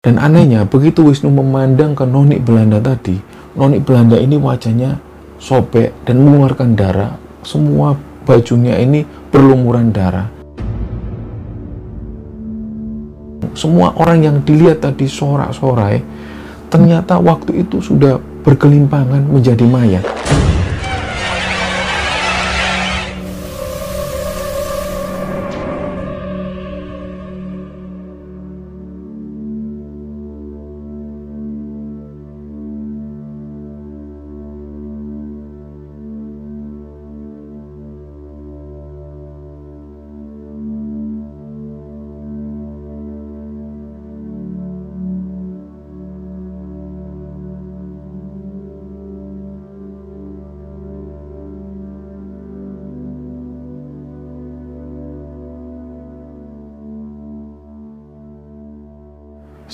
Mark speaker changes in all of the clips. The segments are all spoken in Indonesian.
Speaker 1: Dan anehnya, begitu Wisnu memandang ke noni Belanda tadi, noni Belanda ini wajahnya sobek dan mengeluarkan darah. Semua bajunya ini berlumuran darah. Semua orang yang dilihat tadi sorak-sorai, ternyata waktu itu sudah berkelimpangan menjadi mayat.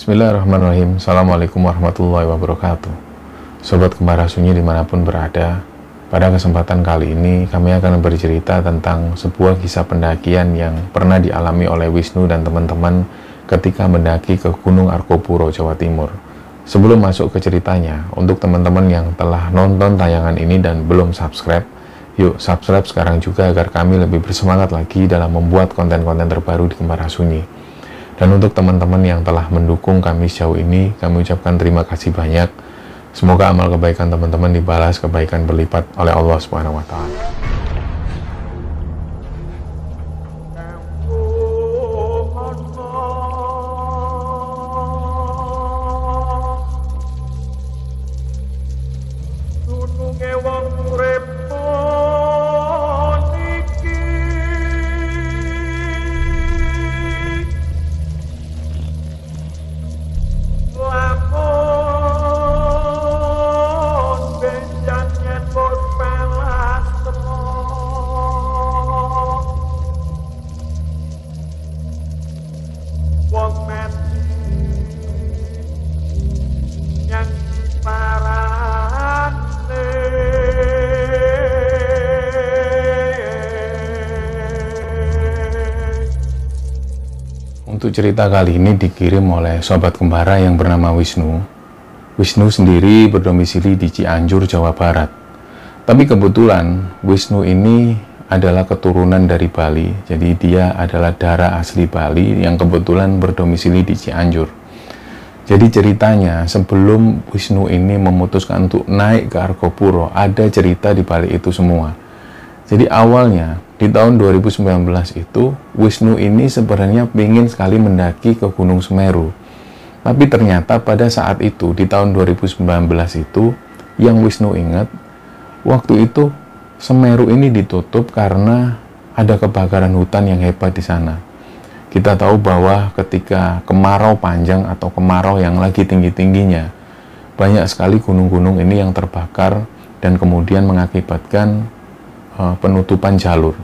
Speaker 1: Bismillahirrahmanirrahim. Assalamualaikum warahmatullahi wabarakatuh. Sobat Kemara Sunyi di mana pun berada Pada kesempatan kali ini kami akan bercerita tentang sebuah kisah pendakian yang pernah dialami oleh Wisnu dan teman-teman ketika mendaki ke Gunung Arkopuro, Jawa Timur. Sebelum masuk ke ceritanya, untuk teman-teman yang telah nonton tayangan ini dan belum subscribe Yuk subscribe sekarang juga agar kami lebih bersemangat lagi dalam membuat konten-konten terbaru di Kemara Sunyi dan untuk teman-teman yang telah mendukung kami sejauh ini, kami ucapkan terima kasih banyak. Semoga amal kebaikan teman-teman dibalas kebaikan berlipat oleh Allah Subhanahu wa taala. Untuk cerita kali ini dikirim oleh sobat kembara yang bernama Wisnu. Wisnu sendiri berdomisili di Cianjur, Jawa Barat. Tapi kebetulan Wisnu ini adalah keturunan dari Bali. Jadi dia adalah darah asli Bali yang kebetulan berdomisili di Cianjur. Jadi ceritanya sebelum Wisnu ini memutuskan untuk naik ke Arkopuro, ada cerita di balik itu semua. Jadi awalnya di tahun 2019 itu Wisnu ini sebenarnya ingin sekali mendaki ke Gunung Semeru. Tapi ternyata pada saat itu di tahun 2019 itu yang Wisnu ingat waktu itu Semeru ini ditutup karena ada kebakaran hutan yang hebat di sana. Kita tahu bahwa ketika kemarau panjang atau kemarau yang lagi tinggi-tingginya, banyak sekali gunung-gunung ini yang terbakar dan kemudian mengakibatkan penutupan jalur.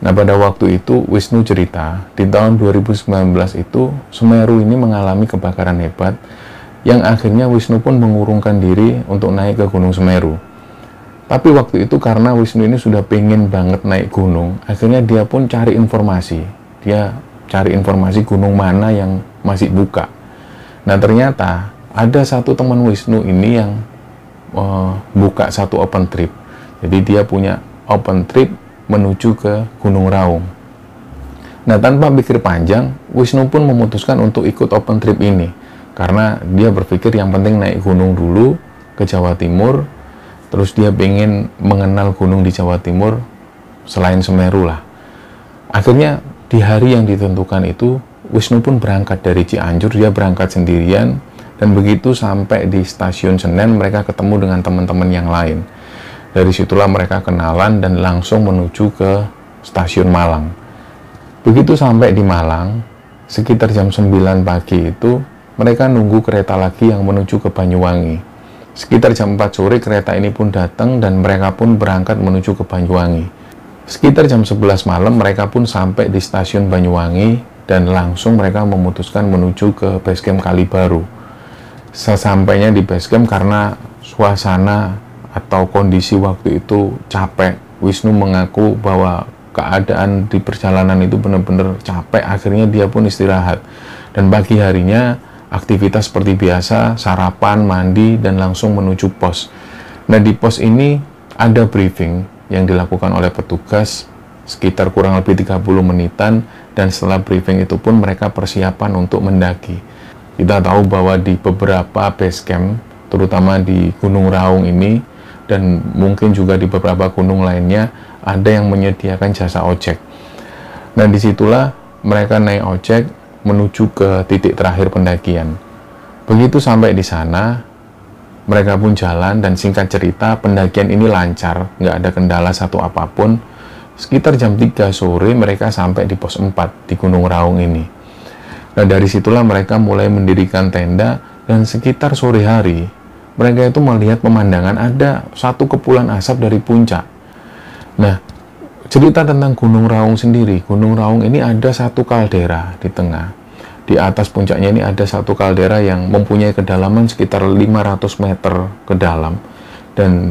Speaker 1: Nah, pada waktu itu Wisnu cerita, di tahun 2019 itu Semeru ini mengalami kebakaran hebat yang akhirnya Wisnu pun mengurungkan diri untuk naik ke Gunung Semeru. Tapi waktu itu karena Wisnu ini sudah pengen banget naik gunung, akhirnya dia pun cari informasi. Dia cari informasi gunung mana yang masih buka. Nah, ternyata ada satu teman Wisnu ini yang uh, buka satu open trip. Jadi dia punya open trip menuju ke Gunung Raung. Nah, tanpa pikir panjang, Wisnu pun memutuskan untuk ikut open trip ini karena dia berpikir yang penting naik gunung dulu ke Jawa Timur, terus dia ingin mengenal gunung di Jawa Timur selain Semeru lah. Akhirnya di hari yang ditentukan itu, Wisnu pun berangkat dari Cianjur, dia berangkat sendirian, dan begitu sampai di stasiun Senen, mereka ketemu dengan teman-teman yang lain. Dari situlah mereka kenalan dan langsung menuju ke stasiun Malang. Begitu sampai di Malang, sekitar jam 9 pagi itu, mereka nunggu kereta lagi yang menuju ke Banyuwangi. Sekitar jam 4 sore kereta ini pun datang dan mereka pun berangkat menuju ke Banyuwangi. Sekitar jam 11 malam mereka pun sampai di stasiun Banyuwangi dan langsung mereka memutuskan menuju ke basecamp Kalibaru. Sesampainya di basecamp karena suasana atau kondisi waktu itu capek. Wisnu mengaku bahwa keadaan di perjalanan itu benar-benar capek, akhirnya dia pun istirahat. Dan pagi harinya aktivitas seperti biasa, sarapan, mandi, dan langsung menuju pos. Nah, di pos ini ada briefing yang dilakukan oleh petugas sekitar kurang lebih 30 menitan dan setelah briefing itu pun mereka persiapan untuk mendaki. Kita tahu bahwa di beberapa base camp, terutama di Gunung Raung ini dan mungkin juga di beberapa gunung lainnya ada yang menyediakan jasa ojek. Nah, di situlah mereka naik ojek menuju ke titik terakhir pendakian. Begitu sampai di sana, mereka pun jalan dan singkat cerita pendakian ini lancar, nggak ada kendala satu apa pun. Sekitar jam 3 sore mereka sampai di pos 4 di Gunung Raung ini. Nah dari situlah mereka mulai mendirikan tenda dan sekitar sore hari mereka itu melihat pemandangan ada satu kepulan asap dari puncak. Nah cerita tentang Gunung Raung sendiri, Gunung Raung ini ada satu kaldera di tengah di atas puncaknya ini ada satu kaldera yang mempunyai kedalaman sekitar 500 meter ke dalam dan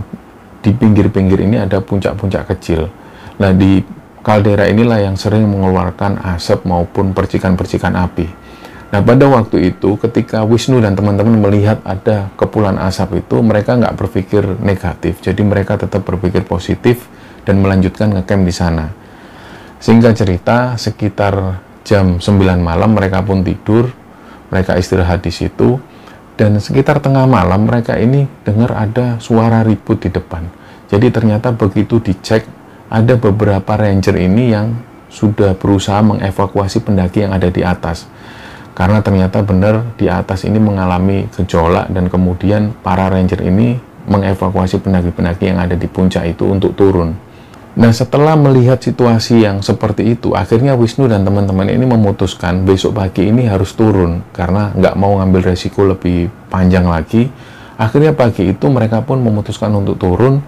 Speaker 1: di pinggir-pinggir ini ada puncak-puncak kecil. Nah, di kaldera inilah yang sering mengeluarkan asap maupun percikan-percikan api. Nah, pada waktu itu ketika Wisnu dan teman-teman melihat ada kepulan asap itu, mereka nggak berpikir negatif. Jadi mereka tetap berpikir positif dan melanjutkan ngecamp di sana. Sehingga cerita, sekitar jam 9 malam mereka pun tidur, mereka istirahat di situ, dan sekitar tengah malam mereka ini dengar ada suara ribut di depan. Jadi ternyata begitu dicek, ada beberapa ranger ini yang sudah berusaha mengevakuasi pendaki yang ada di atas. Karena ternyata benar di atas ini mengalami gejolak dan kemudian para ranger ini mengevakuasi pendaki-pendaki yang ada di puncak itu untuk turun. Nah setelah melihat situasi yang seperti itu, akhirnya Wisnu dan teman-teman ini memutuskan besok pagi ini harus turun karena nggak mau ngambil resiko lebih panjang lagi. Akhirnya pagi itu mereka pun memutuskan untuk turun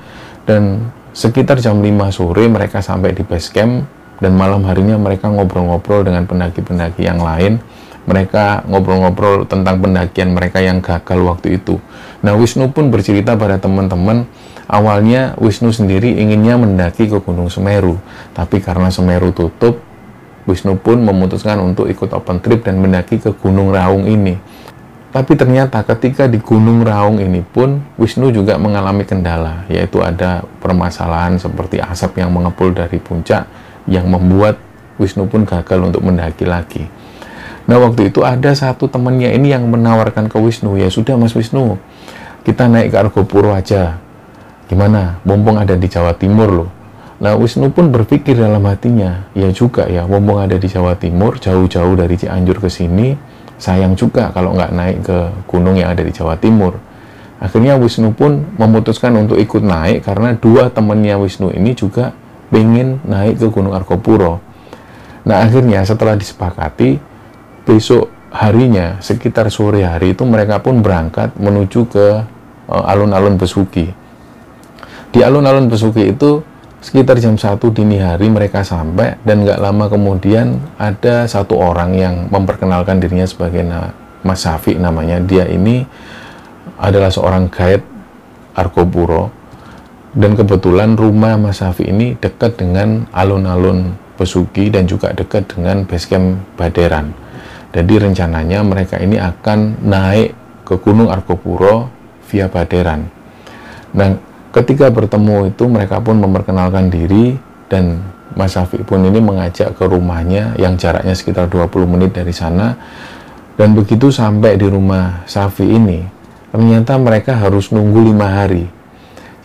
Speaker 1: dan sekitar jam 5 sore mereka sampai di base camp dan malam harinya mereka ngobrol-ngobrol dengan pendaki-pendaki yang lain. Mereka ngobrol-ngobrol tentang pendakian mereka yang gagal waktu itu. Nah Wisnu pun bercerita pada teman-teman Awalnya Wisnu sendiri inginnya mendaki ke Gunung Semeru, tapi karena Semeru tutup, Wisnu pun memutuskan untuk ikut open trip dan mendaki ke Gunung Raung ini. Tapi ternyata ketika di Gunung Raung ini pun Wisnu juga mengalami kendala, yaitu ada permasalahan seperti asap yang mengepul dari puncak yang membuat Wisnu pun gagal untuk mendaki lagi. Nah waktu itu ada satu temannya ini yang menawarkan ke Wisnu, ya sudah Mas Wisnu, kita naik ke Argopuro aja. Gimana? Mumpung ada di Jawa Timur loh. Nah Wisnu pun berpikir dalam hatinya ya juga ya mumpung ada di Jawa Timur jauh-jauh dari Cianjur ke sini sayang juga kalau nggak naik ke gunung yang ada di Jawa Timur. Akhirnya Wisnu pun memutuskan untuk ikut naik karena dua temannya Wisnu ini juga pengen naik ke Gunung Argopuro. Nah akhirnya setelah disepakati besok harinya sekitar sore hari itu mereka pun berangkat menuju ke eh, alun-alun Besuki di alun-alun Besuki itu sekitar jam 1 dini hari mereka sampai dan nggak lama kemudian ada satu orang yang memperkenalkan dirinya sebagai Mas Safi namanya. Dia ini adalah seorang guide Arkopuro dan kebetulan rumah Mas Safi ini dekat dengan alun-alun Besuki dan juga dekat dengan basecamp Baderan. Jadi rencananya mereka ini akan naik ke Gunung Arkopuro via Baderan. Nah, Ketika bertemu itu mereka pun memperkenalkan diri dan Mas Syafiq pun ini mengajak ke rumahnya yang jaraknya sekitar 20 menit dari sana. Dan begitu sampai di rumah Safi ini ternyata mereka harus nunggu lima hari.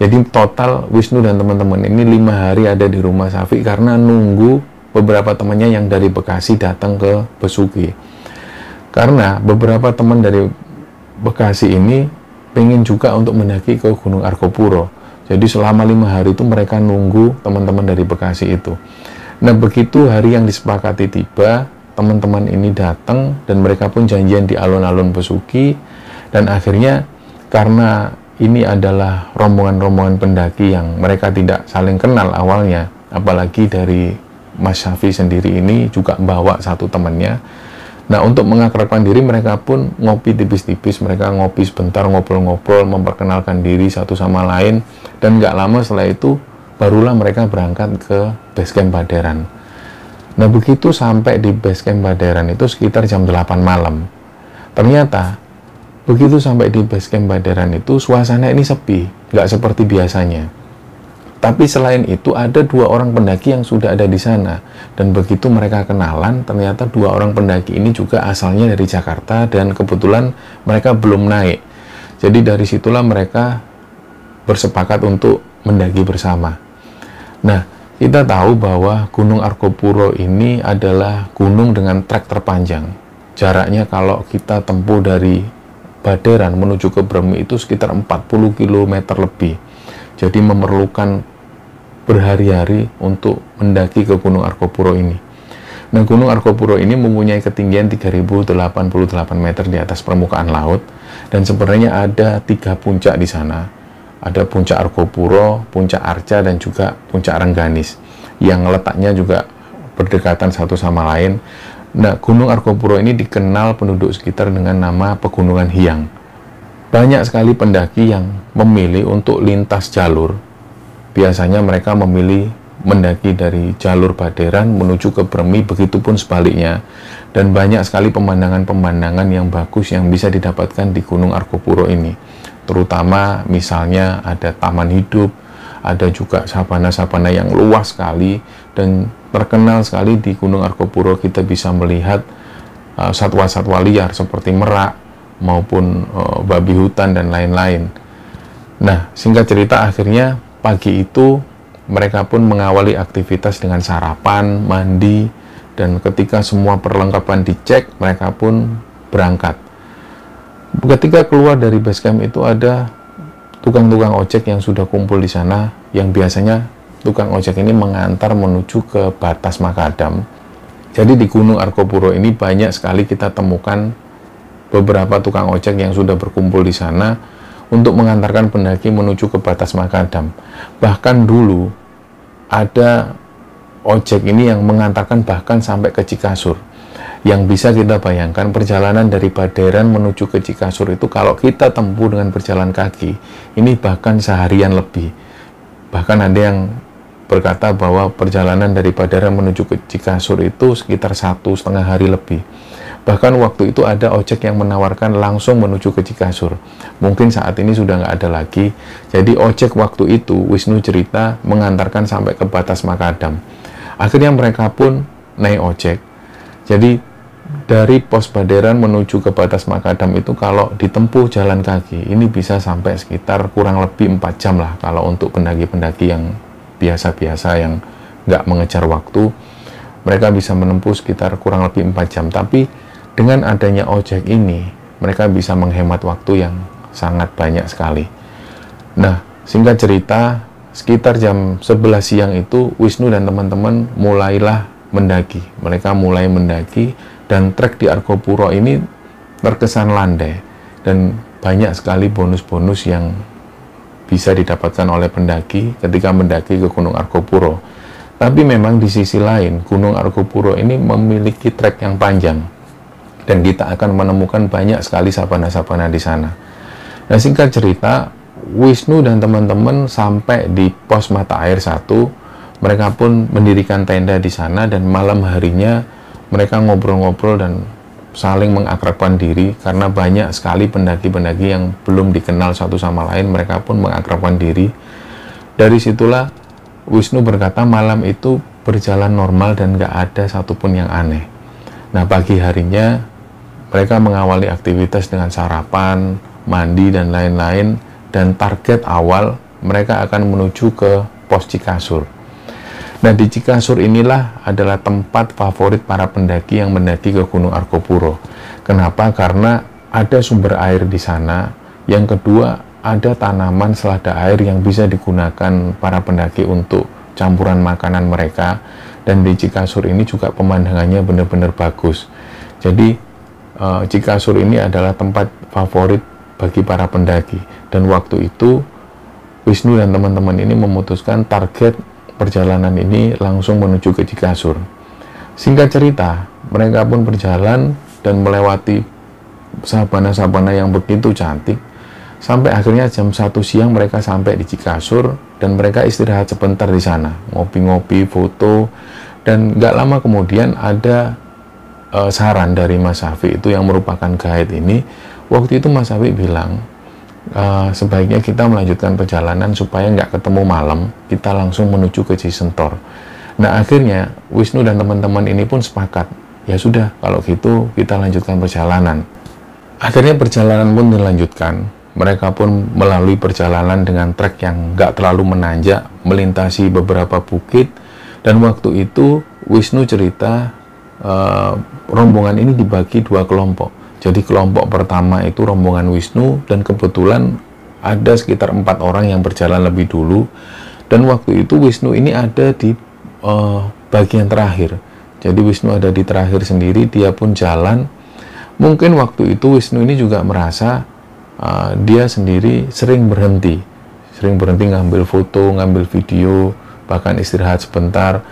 Speaker 1: Jadi total Wisnu dan teman-teman ini lima hari ada di rumah Safi karena nunggu beberapa temannya yang dari Bekasi datang ke Besuki karena beberapa teman dari Bekasi ini pengen juga untuk mendaki ke Gunung Argopuro jadi selama lima hari itu mereka nunggu teman-teman dari Bekasi itu. Nah begitu hari yang disepakati tiba, teman-teman ini datang dan mereka pun janjian di alun-alun Besuki dan akhirnya karena ini adalah rombongan-rombongan pendaki yang mereka tidak saling kenal awalnya, apalagi dari Mas Syafi sendiri ini juga bawa satu temannya Nah, untuk mengakrabkan diri mereka pun ngopi tipis-tipis, mereka ngopi sebentar, ngobrol-ngobrol, memperkenalkan diri satu sama lain, dan nggak lama setelah itu barulah mereka berangkat ke basecamp Baderan. Nah, begitu sampai di basecamp Baderan itu sekitar jam 8 malam. Ternyata begitu sampai di base camp Baderan itu suasana ini sepi, nggak seperti biasanya. Tapi selain itu ada dua orang pendaki yang sudah ada di sana dan begitu mereka kenalan ternyata dua orang pendaki ini juga asalnya dari Jakarta dan kebetulan mereka belum naik. Jadi dari situlah mereka bersepakat untuk mendaki bersama. Nah, kita tahu bahwa Gunung Arkopuro ini adalah gunung dengan trek terpanjang. Jaraknya kalau kita tempuh dari Baderan menuju ke Bremi itu sekitar 40 km lebih. Jadi memerlukan berhari-hari untuk mendaki ke Gunung Arkopuro ini. Nah, Gunung Arkopuro ini mempunyai ketinggian 3088 meter di atas permukaan laut dan sebenarnya ada tiga puncak di sana. Ada puncak Arkopuro, puncak Arca, dan juga puncak Rengganis yang letaknya juga berdekatan satu sama lain. Nah, Gunung Arkopuro ini dikenal penduduk sekitar dengan nama Pegunungan Hiang. Banyak sekali pendaki yang memilih untuk lintas jalur biasanya mereka memilih mendaki dari jalur Baderan menuju ke Bremi, begitupun sebaliknya. Dan banyak sekali pemandangan-pemandangan yang bagus yang bisa didapatkan di Gunung Arkopuro ini. Terutama misalnya ada taman hidup, ada juga sabana-sabana yang luas sekali dan terkenal sekali di Gunung Arkopuro kita bisa melihat uh, satwa-satwa liar seperti merak maupun uh, babi hutan dan lain-lain. Nah, singkat cerita akhirnya Pagi itu mereka pun mengawali aktivitas dengan sarapan, mandi, dan ketika semua perlengkapan dicek, mereka pun berangkat. Ketika keluar dari base camp itu ada tukang-tukang ojek yang sudah kumpul di sana, yang biasanya tukang ojek ini mengantar menuju ke batas Makadam. Jadi di Gunung Arkopuro ini banyak sekali kita temukan beberapa tukang ojek yang sudah berkumpul di sana untuk mengantarkan pendaki menuju ke batas Makadam. Bahkan dulu ada ojek ini yang mengantarkan bahkan sampai ke Cikasur. Yang bisa kita bayangkan perjalanan dari Baderan menuju ke Cikasur itu kalau kita tempuh dengan berjalan kaki, ini bahkan seharian lebih. Bahkan ada yang berkata bahwa perjalanan dari Baderan menuju ke Cikasur itu sekitar satu setengah hari lebih. Bahkan waktu itu ada ojek yang menawarkan langsung menuju ke Cikasur. Mungkin saat ini sudah nggak ada lagi. Jadi ojek waktu itu, Wisnu cerita, mengantarkan sampai ke batas Makadam. Akhirnya mereka pun naik ojek. Jadi dari pos Baderan menuju ke batas Makadam itu kalau ditempuh jalan kaki, ini bisa sampai sekitar kurang lebih 4 jam lah kalau untuk pendaki-pendaki yang biasa-biasa yang nggak mengejar waktu mereka bisa menempuh sekitar kurang lebih 4 jam tapi dengan adanya ojek ini, mereka bisa menghemat waktu yang sangat banyak sekali. Nah, singkat cerita, sekitar jam 11 siang itu, Wisnu dan teman-teman mulailah mendaki. Mereka mulai mendaki, dan trek di Arkopuro ini terkesan landai, dan banyak sekali bonus-bonus yang bisa didapatkan oleh pendaki ketika mendaki ke Gunung Arkopuro. Tapi memang di sisi lain, Gunung Arkopuro ini memiliki trek yang panjang dan kita akan menemukan banyak sekali sabana-sabana di sana. Nah singkat cerita, Wisnu dan teman-teman sampai di pos mata air satu, mereka pun mendirikan tenda di sana dan malam harinya mereka ngobrol-ngobrol dan saling mengakrabkan diri karena banyak sekali pendaki-pendaki yang belum dikenal satu sama lain, mereka pun mengakrabkan diri. Dari situlah Wisnu berkata malam itu berjalan normal dan gak ada satupun yang aneh. Nah pagi harinya mereka mengawali aktivitas dengan sarapan, mandi, dan lain-lain, dan target awal mereka akan menuju ke pos Cikasur. Nah, di Cikasur inilah adalah tempat favorit para pendaki yang mendaki ke Gunung Arkopuro. Kenapa? Karena ada sumber air di sana. Yang kedua, ada tanaman selada air yang bisa digunakan para pendaki untuk campuran makanan mereka. Dan di Cikasur ini juga pemandangannya benar-benar bagus. Jadi, uh, Cikasur ini adalah tempat favorit bagi para pendaki. Dan waktu itu Wisnu dan teman-teman ini memutuskan target perjalanan ini langsung menuju ke Cikasur. Singkat cerita, mereka pun berjalan dan melewati sabana-sabana yang begitu cantik. Sampai akhirnya jam 1 siang mereka sampai di Cikasur dan mereka istirahat sebentar di sana, ngopi-ngopi, foto dan gak lama kemudian ada uh, saran dari Mas Safi itu yang merupakan guide ini, waktu itu Mas Safi bilang uh, sebaiknya kita melanjutkan perjalanan supaya nggak ketemu malam, kita langsung menuju ke Cisentor. Nah akhirnya Wisnu dan teman-teman ini pun sepakat, ya sudah kalau gitu kita lanjutkan perjalanan. Akhirnya perjalanan pun dilanjutkan. Mereka pun melalui perjalanan dengan trek yang nggak terlalu menanjak, melintasi beberapa bukit, dan waktu itu Wisnu cerita uh, rombongan ini dibagi dua kelompok. Jadi kelompok pertama itu rombongan Wisnu dan kebetulan ada sekitar empat orang yang berjalan lebih dulu. Dan waktu itu Wisnu ini ada di uh, bagian terakhir. Jadi Wisnu ada di terakhir sendiri, dia pun jalan Mungkin waktu itu Wisnu ini juga merasa uh, dia sendiri sering berhenti, sering berhenti ngambil foto, ngambil video, bahkan istirahat sebentar.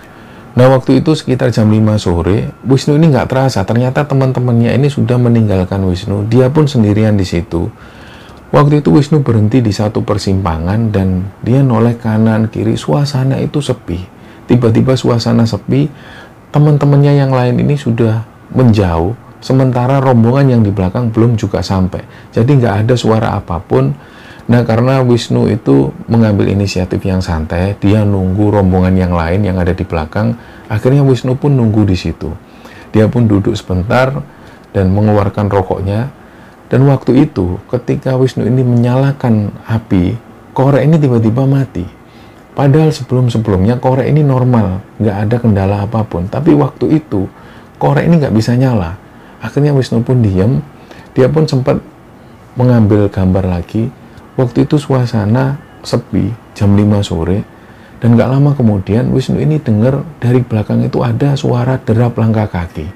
Speaker 1: Nah waktu itu sekitar jam 5 sore, Wisnu ini nggak terasa, ternyata teman-temannya ini sudah meninggalkan Wisnu, dia pun sendirian di situ. Waktu itu Wisnu berhenti di satu persimpangan dan dia noleh kanan kiri, suasana itu sepi. Tiba-tiba suasana sepi, teman-temannya yang lain ini sudah menjauh, sementara rombongan yang di belakang belum juga sampai. Jadi nggak ada suara apa pun. Nah karena Wisnu itu mengambil inisiatif yang santai, dia nunggu rombongan yang lain yang ada di belakang. Akhirnya Wisnu pun nunggu di situ. Dia pun duduk sebentar dan mengeluarkan rokoknya. Dan waktu itu ketika Wisnu ini menyalakan api, korek ini tiba-tiba mati. Padahal sebelum-sebelumnya korek ini normal, nggak ada kendala apa pun. Tapi waktu itu korek ini nggak bisa nyala akhirnya Wisnu pun diam dia pun sempat mengambil gambar lagi waktu itu suasana sepi jam 5 sore dan gak lama kemudian Wisnu ini dengar dari belakang itu ada suara derap langkah kaki.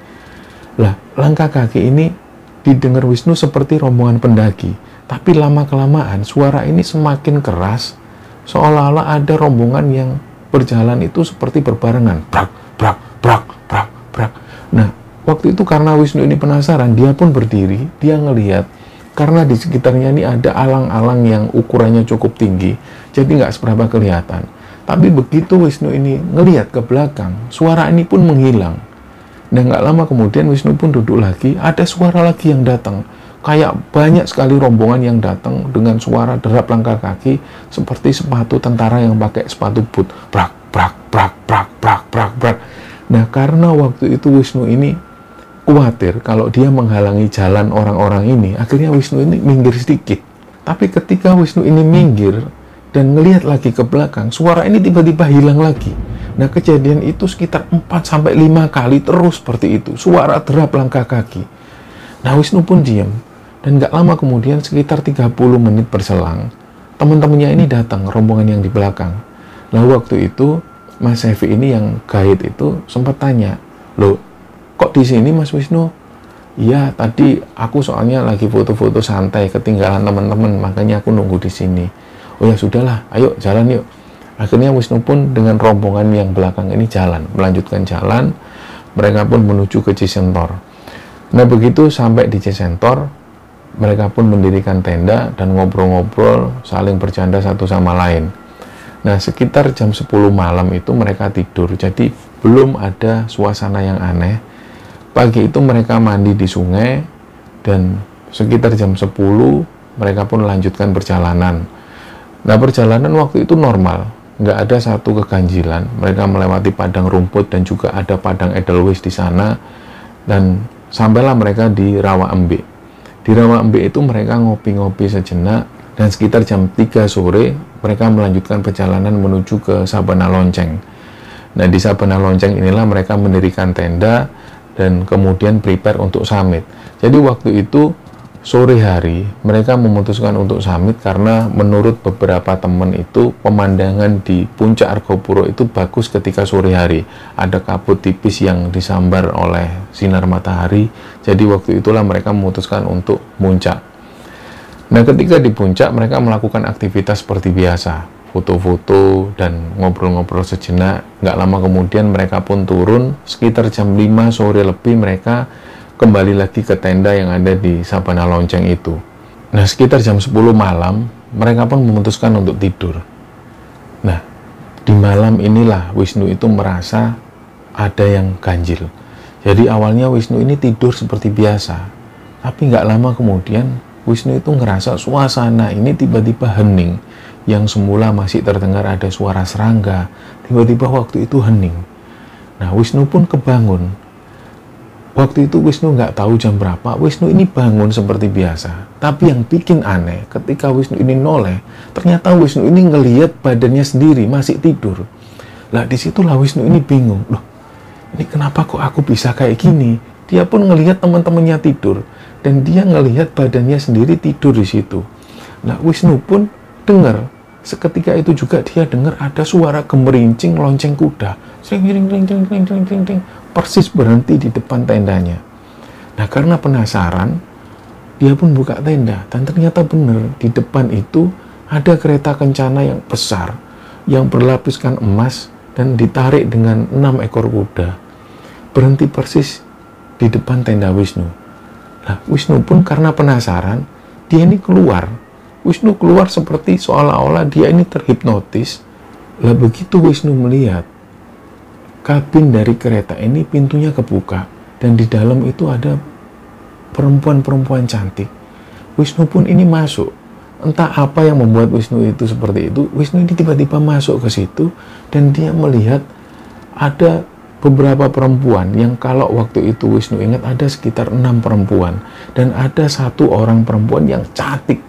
Speaker 1: Lah langkah kaki ini didengar Wisnu seperti rombongan pendaki. Tapi lama kelamaan suara ini semakin keras seolah-olah ada rombongan yang berjalan itu seperti berbarengan. Brak brak brak brak brak. Nah Waktu itu karena Wisnu ini penasaran, dia pun berdiri, dia ngelihat karena di sekitarnya ini ada alang-alang yang ukurannya cukup tinggi, jadi nggak seberapa kelihatan. Tapi begitu Wisnu ini ngelihat ke belakang, suara ini pun menghilang. Dan nggak lama kemudian Wisnu pun duduk lagi, ada suara lagi yang datang. Kayak banyak sekali rombongan yang datang dengan suara derap langkah kaki seperti sepatu tentara yang pakai sepatu boot. Brak, brak, brak, brak, brak, brak, brak. Nah karena waktu itu Wisnu ini khawatir kalau dia menghalangi jalan orang-orang ini, akhirnya Wisnu ini minggir sedikit. Tapi ketika Wisnu ini minggir dan ngelihat lagi ke belakang, suara ini tiba-tiba hilang lagi. Nah, kejadian itu sekitar 4 sampai 5 kali terus seperti itu. Suara derap langkah kaki. Nah, Wisnu pun diam. Dan gak lama kemudian sekitar 30 menit berselang, teman-temannya ini datang, rombongan yang di belakang. Lalu waktu itu, Mas Evi ini yang guide itu sempat tanya, loh kok di sini Mas Wisnu Iya, tadi aku soalnya lagi foto-foto santai, ketinggalan teman-teman, makanya aku nunggu di sini. Oh ya sudahlah, ayo jalan yuk. Akhirnya Wisnu pun dengan rombongan yang belakang ini jalan, melanjutkan jalan. Mereka pun menuju ke Cisentor. Nah begitu sampai di Cisentor, mereka pun mendirikan tenda dan ngobrol-ngobrol, saling bercanda satu sama lain. Nah sekitar jam 10 malam itu mereka tidur, jadi belum ada suasana yang aneh Pagi itu mereka mandi di sungai dan sekitar jam 10 mereka pun lanjutkan perjalanan. Nah perjalanan waktu itu normal, nggak ada satu keganjilan. Mereka melewati padang rumput dan juga ada padang edelweiss di sana dan sampailah mereka di Rawa Embe. Di Rawa Embe itu mereka ngopi-ngopi sejenak dan sekitar jam 3 sore mereka melanjutkan perjalanan menuju ke Sabana Lonceng. Nah di Sabana Lonceng inilah mereka mendirikan tenda dan kemudian prepare untuk summit. Jadi waktu itu sore hari mereka memutuskan untuk summit karena menurut beberapa teman itu pemandangan di puncak Argopuro itu bagus ketika sore hari. Ada kabut tipis yang disambar oleh sinar matahari. Jadi waktu itulah mereka memutuskan untuk muncak. Nah ketika di puncak mereka melakukan aktivitas seperti biasa foto-foto dan ngobrol-ngobrol sejenak. Nggak lama kemudian mereka pun turun, sekitar jam 5 sore lebih mereka kembali lagi ke tenda yang ada di Sabana Lonceng itu. Nah, sekitar jam 10 malam, mereka pun memutuskan untuk tidur. Nah, di malam inilah Wisnu itu merasa ada yang ganjil. Jadi awalnya Wisnu ini tidur seperti biasa, tapi nggak lama kemudian Wisnu itu ngerasa suasana ini tiba-tiba hening. Yang semula masih terdengar ada suara serangga, tiba-tiba waktu itu hening. Nah Wisnu pun kebangun. Waktu itu Wisnu nggak tahu jam berapa, Wisnu ini bangun seperti biasa. Tapi yang bikin aneh, ketika Wisnu ini noleh, ternyata Wisnu ini ngelihat badannya sendiri masih tidur. Lah di situlah Wisnu ini bingung, loh ini kenapa kok aku bisa kayak gini? Dia pun ngelihat teman-temannya tidur dan dia ngelihat badannya sendiri tidur di situ. Nah, Wisnu pun dengar seketika itu juga dia dengar ada suara gemerincing lonceng kuda. Sering, sering, sering, sering, sering, sering, sering, sering, persis berhenti di depan tendanya. Nah, karena penasaran, dia pun buka tenda dan ternyata benar di depan itu ada kereta kencana yang besar yang berlapiskan emas dan ditarik dengan enam ekor kuda. Berhenti persis di depan tenda Wisnu. Nah, Wisnu pun karena penasaran, dia ini keluar. Wisnu keluar seperti seolah-olah dia ini terhipnotis. Lah begitu Wisnu melihat kabin dari kereta ini pintunya kebuka dan di dalam itu ada perempuan-perempuan cantik. Wisnu pun ini masuk entah apa yang membuat Wisnu itu seperti itu Wisnu ini tiba-tiba masuk ke situ dan dia melihat ada beberapa perempuan yang kalau waktu itu Wisnu ingat ada sekitar enam perempuan dan ada satu orang perempuan yang cantik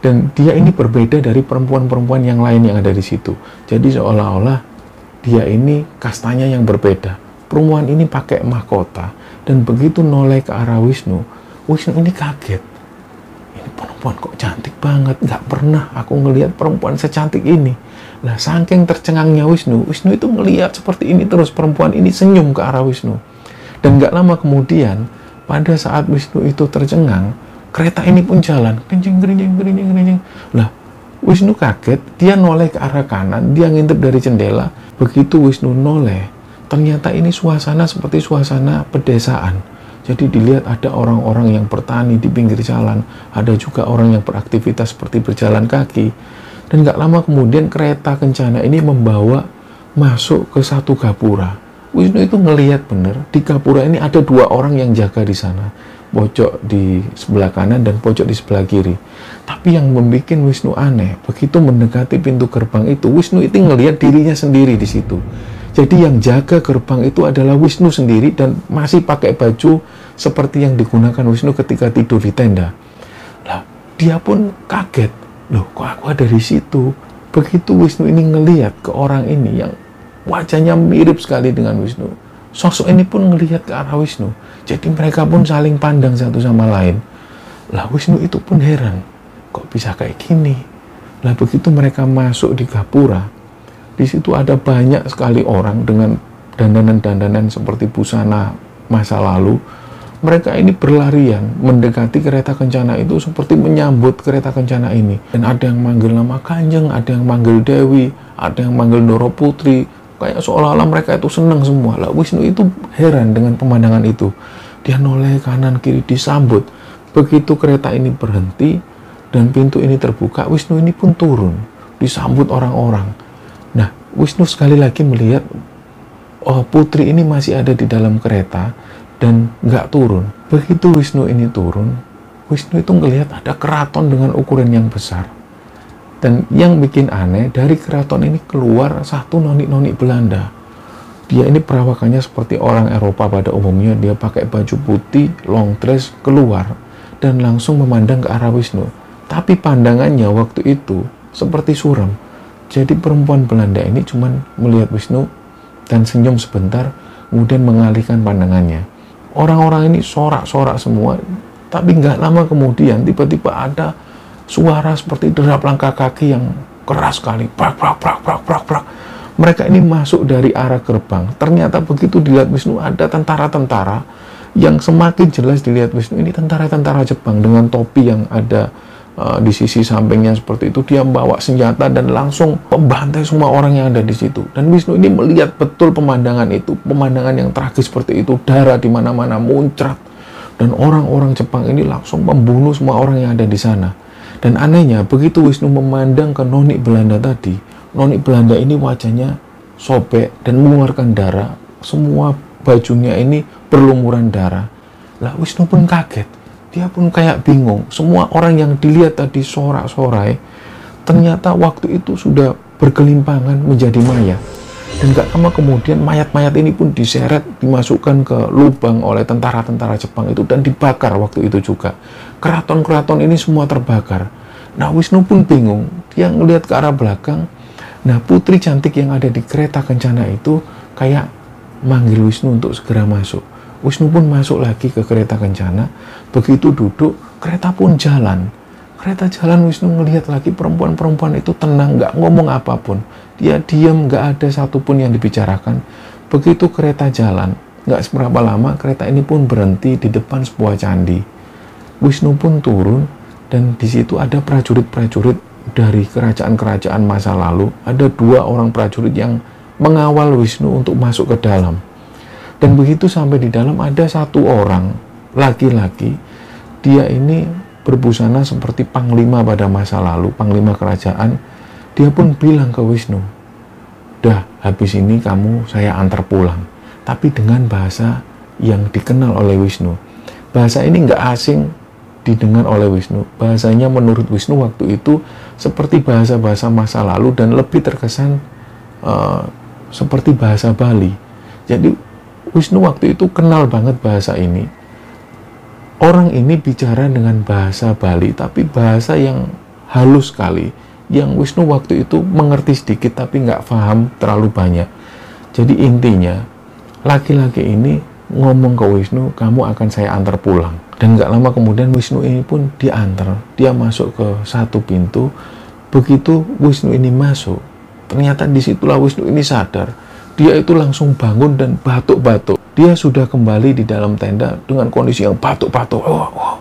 Speaker 1: dan dia ini berbeda dari perempuan-perempuan yang lain yang ada di situ. Jadi seolah-olah dia ini kastanya yang berbeda. Perempuan ini pakai mahkota. Dan begitu noleh ke arah Wisnu Wisnu ini kaget. Ini perempuan kok cantik banget. Nggak pernah aku ngelihat perempuan secantik ini. Nah saking tercengangnya Wisnu Wisnu itu ngelihat seperti ini terus perempuan ini senyum ke arah Wisnu. Dan nggak lama kemudian pada saat Wisnu itu tercengang kereta ini pun jalan. Kencing kencing kencing kencing lah Wisnu kaget. Dia noleh ke arah kanan. Dia ngintip dari jendela. Begitu Wisnu noleh ternyata ini suasana seperti suasana pedesaan. Jadi dilihat ada orang-orang yang bertani di pinggir jalan, ada juga orang yang beraktivitas seperti berjalan kaki. Dan nggak lama kemudian kereta kencana ini membawa masuk ke satu gapura. Wisnu itu ngelihat benar di gapura ini ada dua orang yang jaga di sana, pojok di sebelah kanan dan pojok di sebelah kiri. Tapi yang membuat Wisnu aneh, begitu mendekati pintu gerbang itu, Wisnu itu ngelihat dirinya sendiri di situ. Jadi yang jaga gerbang itu adalah Wisnu sendiri dan masih pakai baju seperti yang digunakan Wisnu ketika tidur di tenda. Lah, dia pun kaget. Loh, kok aku ada di situ? Begitu Wisnu ini ngelihat ke orang ini yang wajahnya mirip sekali dengan Wisnu. Sosok ini pun ngelihat ke arah Wisnu. Jadi mereka pun saling pandang satu sama lain. Lah Wisnu itu pun heran. Kok bisa kayak gini? Lah begitu mereka masuk di Gapura, di situ ada banyak sekali orang dengan dandanan-dandanan seperti busana masa lalu. Mereka ini berlarian mendekati kereta kencana itu seperti menyambut kereta kencana ini. Dan ada yang manggil nama Kanjeng, ada yang manggil Dewi, ada yang manggil Doro Putri. Kayak seolah-olah mereka itu senang semua. Lah Wisnu itu heran dengan pemandangan itu. Dia noleh kanan kiri disambut. Begitu kereta ini berhenti dan pintu ini terbuka, Wisnu ini pun turun. Disambut orang-orang Nah, Wisnu sekali lagi melihat oh, putri ini masih ada di dalam kereta dan nggak turun. Begitu Wisnu ini turun, Wisnu itu ngelihat ada keraton dengan ukuran yang besar. Dan yang bikin aneh, dari keraton ini keluar satu noni-noni Belanda. Dia ini perawakannya seperti orang Eropa pada umumnya. Dia pakai baju putih, long dress, keluar. Dan langsung memandang ke arah Wisnu. Tapi pandangannya waktu itu seperti suram jadi perempuan Belanda ini cuma melihat Wisnu dan senyum sebentar, kemudian mengalihkan pandangannya. Orang-orang ini sorak-sorak semua, tapi nggak lama kemudian tiba-tiba ada suara seperti derap langkah kaki yang keras sekali. Prak, prak, prak, prak, prak, prak. Mereka ini masuk dari arah gerbang. Ternyata begitu dilihat Wisnu ada tentara-tentara yang semakin jelas dilihat Wisnu. Ini tentara-tentara Jepang dengan topi yang ada uh, di sisi sampingnya seperti itu. Dia membawa senjata dan langsung membantai semua orang yang ada di situ. Dan Wisnu ini melihat betul pemandangan itu. Pemandangan yang tragis seperti itu. Darah di mana-mana muncrat. Dan orang-orang Jepang ini langsung membunuh semua orang yang ada di sana dan anehnya begitu Wisnu memandang ke noni Belanda tadi noni Belanda ini wajahnya sobek dan mengeluarkan darah semua bajunya ini berlumuran darah. Lah Wisnu pun kaget. Dia pun kayak bingung. Semua orang yang dilihat tadi sorak-sorai, ternyata waktu itu sudah berkelimpangan menjadi mayat. Dan gak lama kemudian mayat-mayat ini pun diseret, dimasukkan ke lubang oleh tentara-tentara Jepang itu dan dibakar waktu itu juga. Keraton-keraton ini semua terbakar. Nah Wisnu pun bingung, dia ngelihat ke arah belakang. Nah putri cantik yang ada di kereta kencana itu kayak manggil Wisnu untuk segera masuk. Wisnu pun masuk lagi ke kereta kencana. Begitu duduk, kereta pun jalan. Kereta jalan Wisnu ngelihat lagi perempuan-perempuan itu tenang, nggak ngomong apa pun dia diam, nggak ada satupun yang dibicarakan. Begitu kereta jalan, nggak seberapa lama kereta ini pun berhenti di depan sebuah candi. Wisnu pun turun dan di situ ada prajurit-prajurit dari kerajaan-kerajaan masa lalu. Ada dua orang prajurit yang mengawal Wisnu untuk masuk ke dalam. Dan begitu sampai di dalam ada satu orang laki-laki, dia ini berbusana seperti panglima pada masa lalu, panglima kerajaan dia pun bilang ke Wisnu, dah habis ini kamu saya antar pulang. Tapi dengan bahasa yang dikenal oleh Wisnu. Bahasa ini nggak asing didengar oleh Wisnu. Bahasanya menurut Wisnu waktu itu seperti bahasa-bahasa masa lalu dan lebih terkesan uh, seperti bahasa Bali. Jadi Wisnu waktu itu kenal banget bahasa ini. Orang ini bicara dengan bahasa Bali, tapi bahasa yang halus sekali yang Wisnu waktu itu mengerti sedikit tapi nggak paham terlalu banyak. Jadi intinya laki-laki ini ngomong ke Wisnu, kamu akan saya antar pulang. Dan nggak lama kemudian Wisnu ini pun diantar. Dia masuk ke satu pintu. Begitu Wisnu ini masuk, ternyata di situlah Wisnu ini sadar. Dia itu langsung bangun dan batuk-batuk. Dia sudah kembali di dalam tenda dengan kondisi yang batuk-batuk. Oh, oh.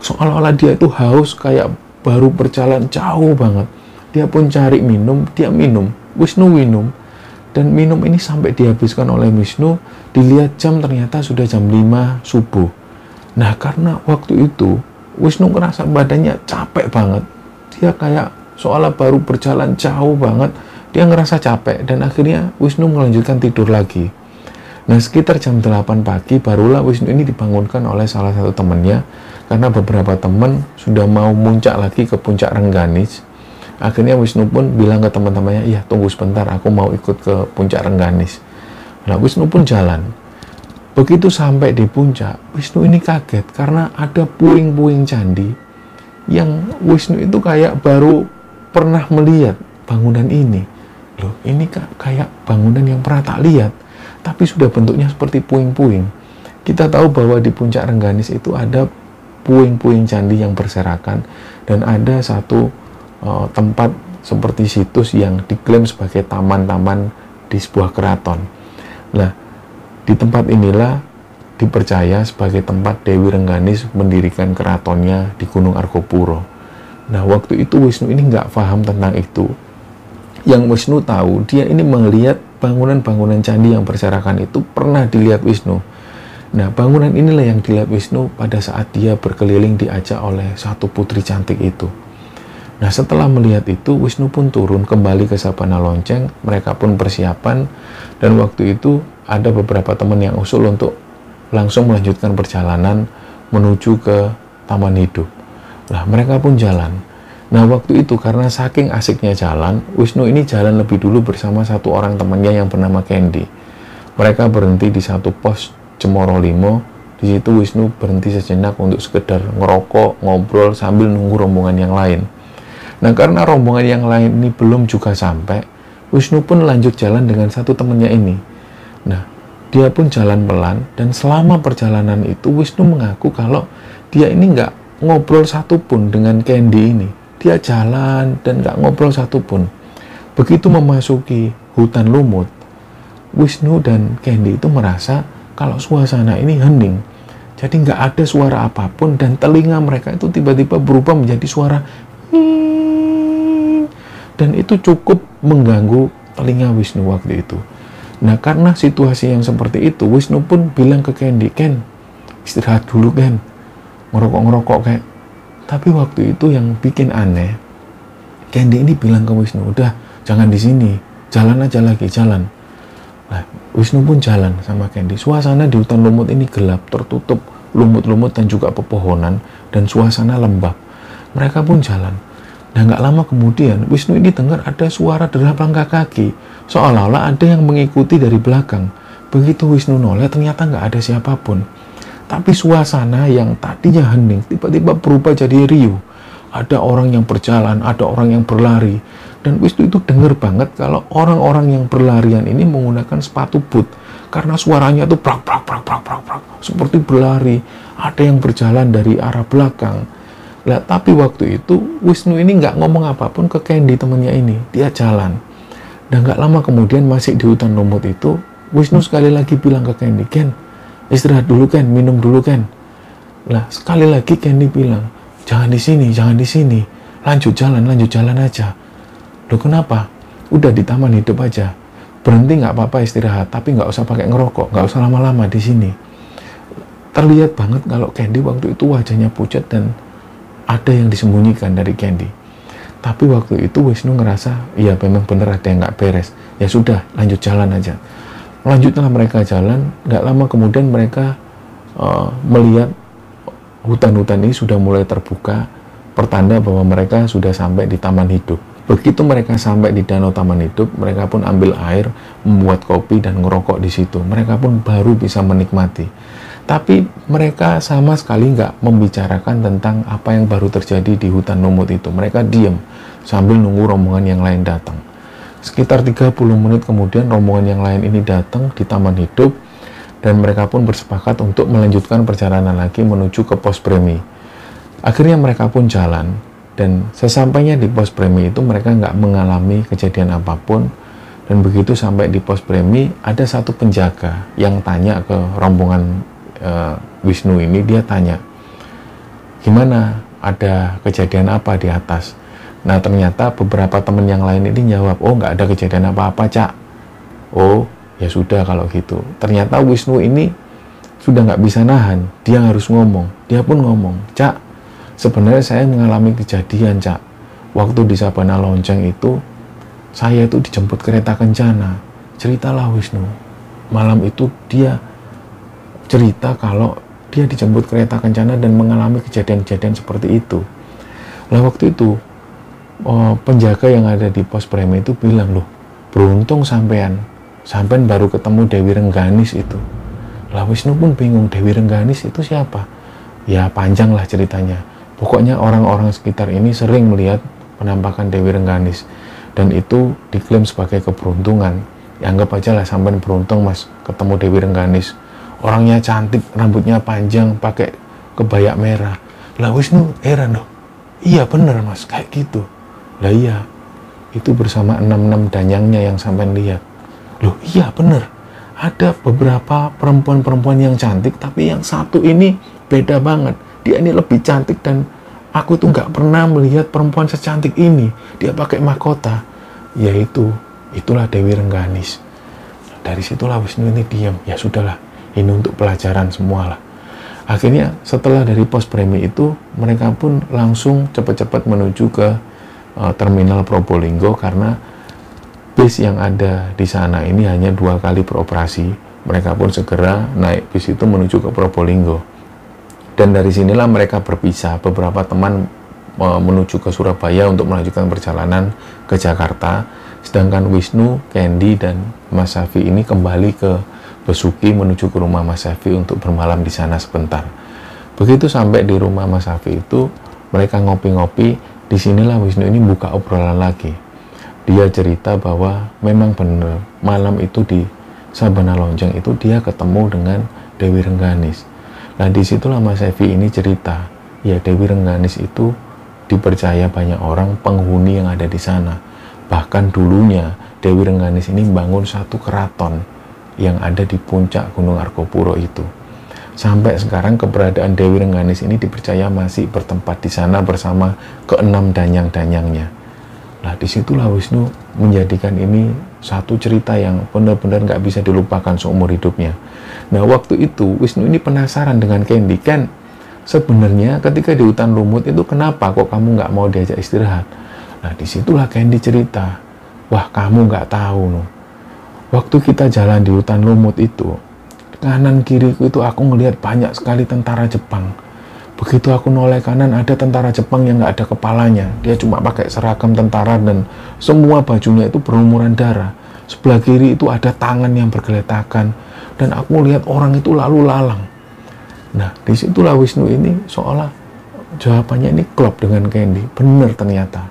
Speaker 1: Seolah-olah dia itu haus kayak baru berjalan jauh banget. Dia pun cari minum, dia minum. Wisnu minum. Dan minum ini sampai dihabiskan oleh Wisnu, dilihat jam ternyata sudah jam 5 subuh. Nah, karena waktu itu Wisnu ngerasa badannya capek banget. Dia kayak seolah baru berjalan jauh banget, dia ngerasa capek dan akhirnya Wisnu melanjutkan tidur lagi. Nah, sekitar jam 8 pagi barulah Wisnu ini dibangunkan oleh salah satu temannya karena beberapa teman sudah mau muncak lagi ke puncak Rengganis akhirnya Wisnu pun bilang ke teman-temannya iya tunggu sebentar aku mau ikut ke puncak Rengganis nah Wisnu pun jalan begitu sampai di puncak Wisnu ini kaget karena ada puing-puing candi yang Wisnu itu kayak baru pernah melihat bangunan ini loh ini kayak bangunan yang pernah tak lihat tapi sudah bentuknya seperti puing-puing kita tahu bahwa di puncak Rengganis itu ada puing-puing candi yang berserakan dan ada satu uh, tempat seperti situs yang diklaim sebagai taman-taman di sebuah keraton. Nah, di tempat inilah dipercaya sebagai tempat Dewi Rengganis mendirikan keratonnya di Gunung Argopuro. Nah, waktu itu Wisnu ini nggak paham tentang itu. Yang Wisnu tahu, dia ini melihat bangunan-bangunan candi yang berserakan itu pernah dilihat Wisnu Nah, bangunan inilah yang dilihat Wisnu pada saat dia berkeliling diajak oleh satu putri cantik itu. Nah, setelah melihat itu, Wisnu pun turun kembali ke Sabana Lonceng. Mereka pun persiapan, dan waktu itu ada beberapa teman yang usul untuk langsung melanjutkan perjalanan menuju ke Taman Hidup. Lah, mereka pun jalan. Nah, waktu itu karena saking asiknya jalan, Wisnu ini jalan lebih dulu bersama satu orang temannya yang bernama Candy. Mereka berhenti di satu pos Cemoro Limo di situ Wisnu berhenti sejenak untuk sekedar ngerokok, ngobrol sambil nunggu rombongan yang lain. Nah karena rombongan yang lain ini belum juga sampai, Wisnu pun lanjut jalan dengan satu temannya ini. Nah dia pun jalan pelan dan selama perjalanan itu Wisnu mengaku kalau dia ini nggak ngobrol satupun dengan Candy ini. Dia jalan dan nggak ngobrol satupun. Begitu memasuki hutan lumut, Wisnu dan Candy itu merasa kalau suasana ini hening. Jadi nggak ada suara apa pun dan telinga mereka itu tiba-tiba berubah menjadi suara dan itu cukup mengganggu telinga Wisnu waktu itu. Nah karena situasi yang seperti itu, Wisnu pun bilang ke Candy, Ken, istirahat dulu Ken, ngerokok-ngerokok kayak. Tapi waktu itu yang bikin aneh, Candy ini bilang ke Wisnu, udah jangan di sini, jalan aja lagi, jalan. Nah, Wisnu pun jalan sama Candy. Suasana di hutan lumut ini gelap, tertutup lumut-lumut dan juga pepohonan dan suasana lembab. Mereka pun jalan. Dan nggak lama kemudian Wisnu ini dengar ada suara derap langkah kaki, seolah-olah ada yang mengikuti dari belakang. Begitu Wisnu noleh ternyata nggak ada siapa pun. Tapi suasana yang tadinya hening tiba-tiba berubah jadi riuh. Ada orang yang berjalan, ada orang yang berlari, dan Wisnu itu dengar banget kalau orang-orang yang berlarian ini menggunakan sepatu boot karena suaranya itu prak prak prak prak prak prak seperti berlari. Ada yang berjalan dari arah belakang. Lah, tapi waktu itu Wisnu ini nggak ngomong apa pun ke Candy temannya ini. Dia jalan. Dan nggak lama kemudian masih di hutan lumut itu, Wisnu sekali lagi bilang ke Candy, Ken, istirahat dulu Ken, minum dulu Ken. Lah, sekali lagi Candy bilang, jangan di sini, jangan di sini, lanjut jalan, lanjut jalan aja. Loh kenapa? Udah di taman hidup aja. Berhenti nggak apa-apa istirahat, tapi nggak usah pakai ngerokok, nggak usah lama-lama di sini. Terlihat banget kalau Candy waktu itu wajahnya pucat dan ada yang disembunyikan dari Candy. Tapi waktu itu Wisnu ngerasa, iya memang bener ada yang nggak beres. Ya sudah, lanjut jalan aja. Lanjutlah mereka jalan, nggak lama kemudian mereka uh, melihat hutan-hutan ini sudah mulai terbuka, pertanda bahwa mereka sudah sampai di taman hidup. Begitu mereka sampai di danau taman hidup, mereka pun ambil air, membuat kopi dan ngerokok di situ. Mereka pun baru bisa menikmati. Tapi mereka sama sekali nggak membicarakan tentang apa yang baru terjadi di hutan lumut itu. Mereka diam sambil nunggu rombongan yang lain datang. Sekitar 30 menit kemudian rombongan yang lain ini datang di taman hidup dan mereka pun bersepakat untuk melanjutkan perjalanan lagi menuju ke pos premi. Akhirnya mereka pun jalan dan sesampainya di pos premi itu mereka nggak mengalami kejadian apa pun dan begitu sampai di pos premi ada satu penjaga yang tanya ke rombongan uh, Wisnu ini dia tanya gimana ada kejadian apa di atas nah ternyata beberapa teman yang lain ini jawab oh nggak ada kejadian apa-apa cak oh ya sudah kalau gitu ternyata Wisnu ini sudah nggak bisa nahan dia harus ngomong dia pun ngomong cak Sebenarnya saya mengalami kejadian, Cak. Waktu di Sabana Lonceng itu, saya itu dijemput kereta kencana. Ceritalah Wisnu. Malam itu dia cerita kalau dia dijemput kereta kencana dan mengalami kejadian-kejadian seperti itu. Lah waktu itu, oh, penjaga yang ada di pos premi itu bilang, loh, beruntung sampean. Sampean baru ketemu Dewi Rengganis itu. Lah Wisnu pun bingung, Dewi Rengganis itu siapa? Ya panjang lah ceritanya Pokoknya orang-orang sekitar ini sering melihat penampakan Dewi Rengganis dan itu diklaim sebagai keberuntungan. Ya, anggap aja lah sampai beruntung mas ketemu Dewi Rengganis. Orangnya cantik, rambutnya panjang, pakai kebaya merah. Lah Wisnu heran loh. Iya bener mas, kayak gitu. Lah iya, itu bersama enam-enam danyangnya yang sampai lihat. Loh iya bener, ada beberapa perempuan-perempuan yang cantik, tapi yang satu ini beda banget. Dia ini lebih cantik dan aku tuh nggak pernah melihat perempuan secantik ini. Dia pakai mahkota. Yaitu itulah Dewi Rengganis. Dari situlah Wisnu ini diam. Ya sudahlah ini untuk pelajaran semua lah akhirnya setelah dari pos premi itu mereka pun langsung cepat-cepat menuju ke uh, terminal Probolinggo karena bis yang ada di sana ini hanya dua kali beroperasi mereka pun segera naik bis itu menuju ke Probolinggo dan dari sinilah mereka berpisah. Beberapa teman e, menuju ke Surabaya untuk melanjutkan perjalanan ke Jakarta. Sedangkan Wisnu, Candy, dan Mas Safi ini kembali ke Besuki menuju ke rumah Mas Safi untuk bermalam di sana sebentar. Begitu sampai di rumah Mas Safi itu, mereka ngopi-ngopi. Di sinilah Wisnu ini buka obrolan lagi. Dia cerita bahwa memang benar malam itu di Sabana Lonjong itu dia ketemu dengan Dewi Rengganis Nah di situlah Mas Evi ini cerita, ya Dewi Rengganis itu dipercaya banyak orang penghuni yang ada di sana. Bahkan dulunya Dewi Rengganis ini bangun satu keraton yang ada di puncak Gunung Argopuro itu. Sampai sekarang keberadaan Dewi Rengganis ini dipercaya masih bertempat di sana bersama keenam danyang-danyangnya. Nah di situlah Wisnu menjadikan ini satu cerita yang benar-benar nggak bisa dilupakan seumur hidupnya. Nah waktu itu Wisnu ini penasaran dengan Candy kan sebenarnya ketika di hutan lumut itu kenapa kok kamu nggak mau diajak istirahat? Nah di situlah Candy cerita, wah kamu nggak tahu loh. Waktu kita jalan di hutan lumut itu kanan kiriku itu aku ngelihat banyak sekali tentara Jepang. Begitu aku noleh kanan ada tentara Jepang yang nggak ada kepalanya. Dia cuma pakai seragam tentara dan semua bajunya itu berlumuran darah. Sebelah kiri itu ada tangan yang bergeletakan dan aku lihat orang itu lalu lalang. Nah di situlah Wisnu ini seolah jawabannya ini klop dengan Candy. Benar ternyata.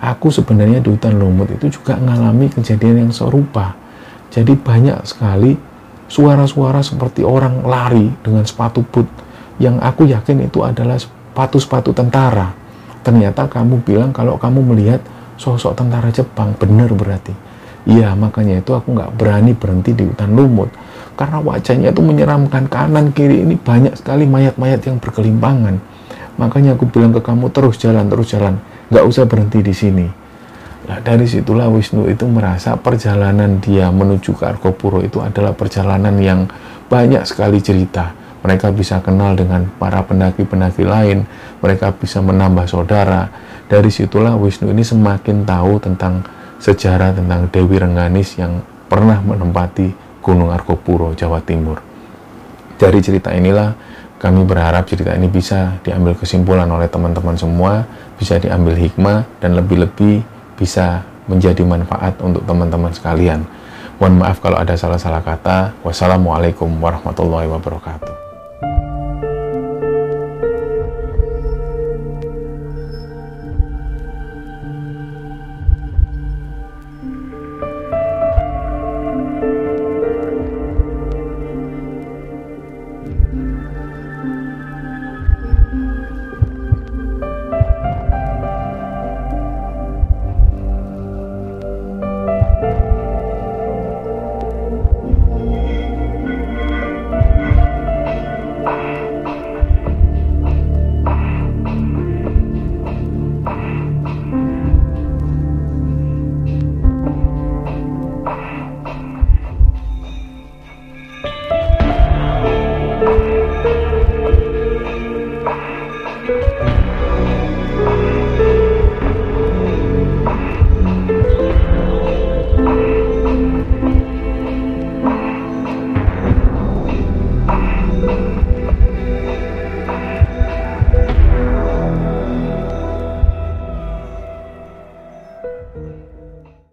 Speaker 1: Aku sebenarnya di hutan lumut itu juga mengalami kejadian yang serupa jadi banyak sekali suara-suara seperti orang lari dengan sepatu boot yang aku yakin itu adalah sepatu-sepatu tentara. Ternyata kamu bilang kalau kamu melihat sosok tentara Jepang, benar berarti. Iya, makanya itu aku nggak berani berhenti di hutan lumut. Karena wajahnya itu menyeramkan kanan kiri ini banyak sekali mayat-mayat yang berkelimpangan. Makanya aku bilang ke kamu terus jalan, terus jalan. Nggak usah berhenti di sini. Nah, dari situlah Wisnu itu merasa perjalanan dia menuju ke Arkopuro itu adalah perjalanan yang banyak sekali cerita mereka bisa kenal dengan para pendaki-pendaki lain, mereka bisa menambah saudara. Dari situlah Wisnu ini semakin tahu tentang sejarah tentang Dewi Rengganis yang pernah menempati Gunung Arkopuro, Jawa Timur. Dari cerita inilah kami berharap cerita ini bisa diambil kesimpulan oleh teman-teman semua, bisa diambil hikmah dan lebih-lebih bisa menjadi manfaat untuk teman-teman sekalian. Mohon maaf kalau ada salah-salah kata. Wassalamualaikum warahmatullahi wabarakatuh.